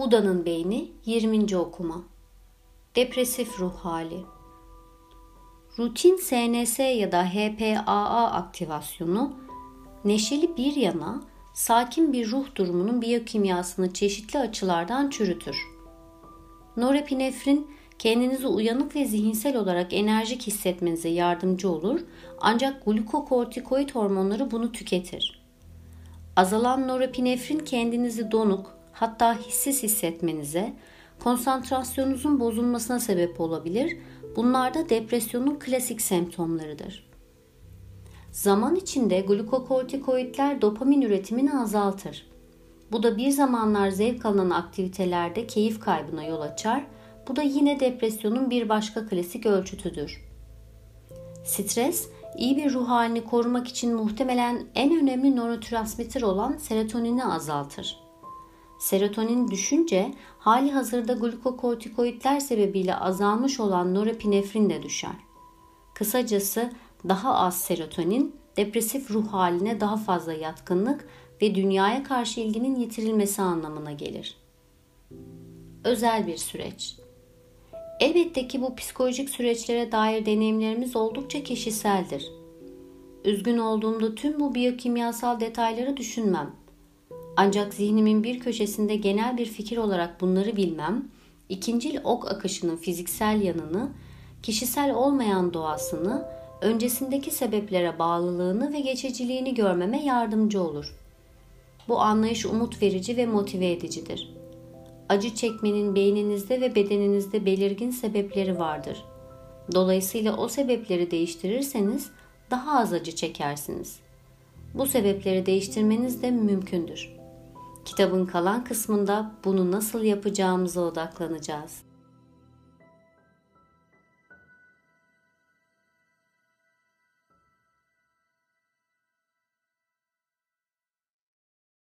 Buda'nın Beyni 20. okuma. Depresif ruh hali. Rutin SNS ya da HPAA aktivasyonu neşeli bir yana sakin bir ruh durumunun biyokimyasını çeşitli açılardan çürütür. Norepinefrin kendinizi uyanık ve zihinsel olarak enerjik hissetmenize yardımcı olur ancak glukokortikoid hormonları bunu tüketir. Azalan norepinefrin kendinizi donuk, hatta hissiz hissetmenize, konsantrasyonunuzun bozulmasına sebep olabilir. Bunlar da depresyonun klasik semptomlarıdır. Zaman içinde glukokortikoidler dopamin üretimini azaltır. Bu da bir zamanlar zevk alınan aktivitelerde keyif kaybına yol açar. Bu da yine depresyonun bir başka klasik ölçütüdür. Stres, iyi bir ruh halini korumak için muhtemelen en önemli nörotransmitter olan serotonini azaltır. Serotonin düşünce hali hazırda glukokortikoidler sebebiyle azalmış olan norepinefrin de düşer. Kısacası daha az serotonin depresif ruh haline daha fazla yatkınlık ve dünyaya karşı ilginin yitirilmesi anlamına gelir. Özel bir süreç. Elbette ki bu psikolojik süreçlere dair deneyimlerimiz oldukça kişiseldir. Üzgün olduğumda tüm bu biyokimyasal detayları düşünmem. Ancak zihnimin bir köşesinde genel bir fikir olarak bunları bilmem, ikincil ok akışının fiziksel yanını, kişisel olmayan doğasını, öncesindeki sebeplere bağlılığını ve geçiciliğini görmeme yardımcı olur. Bu anlayış umut verici ve motive edicidir. Acı çekmenin beyninizde ve bedeninizde belirgin sebepleri vardır. Dolayısıyla o sebepleri değiştirirseniz daha az acı çekersiniz. Bu sebepleri değiştirmeniz de mümkündür. Kitabın kalan kısmında bunu nasıl yapacağımıza odaklanacağız.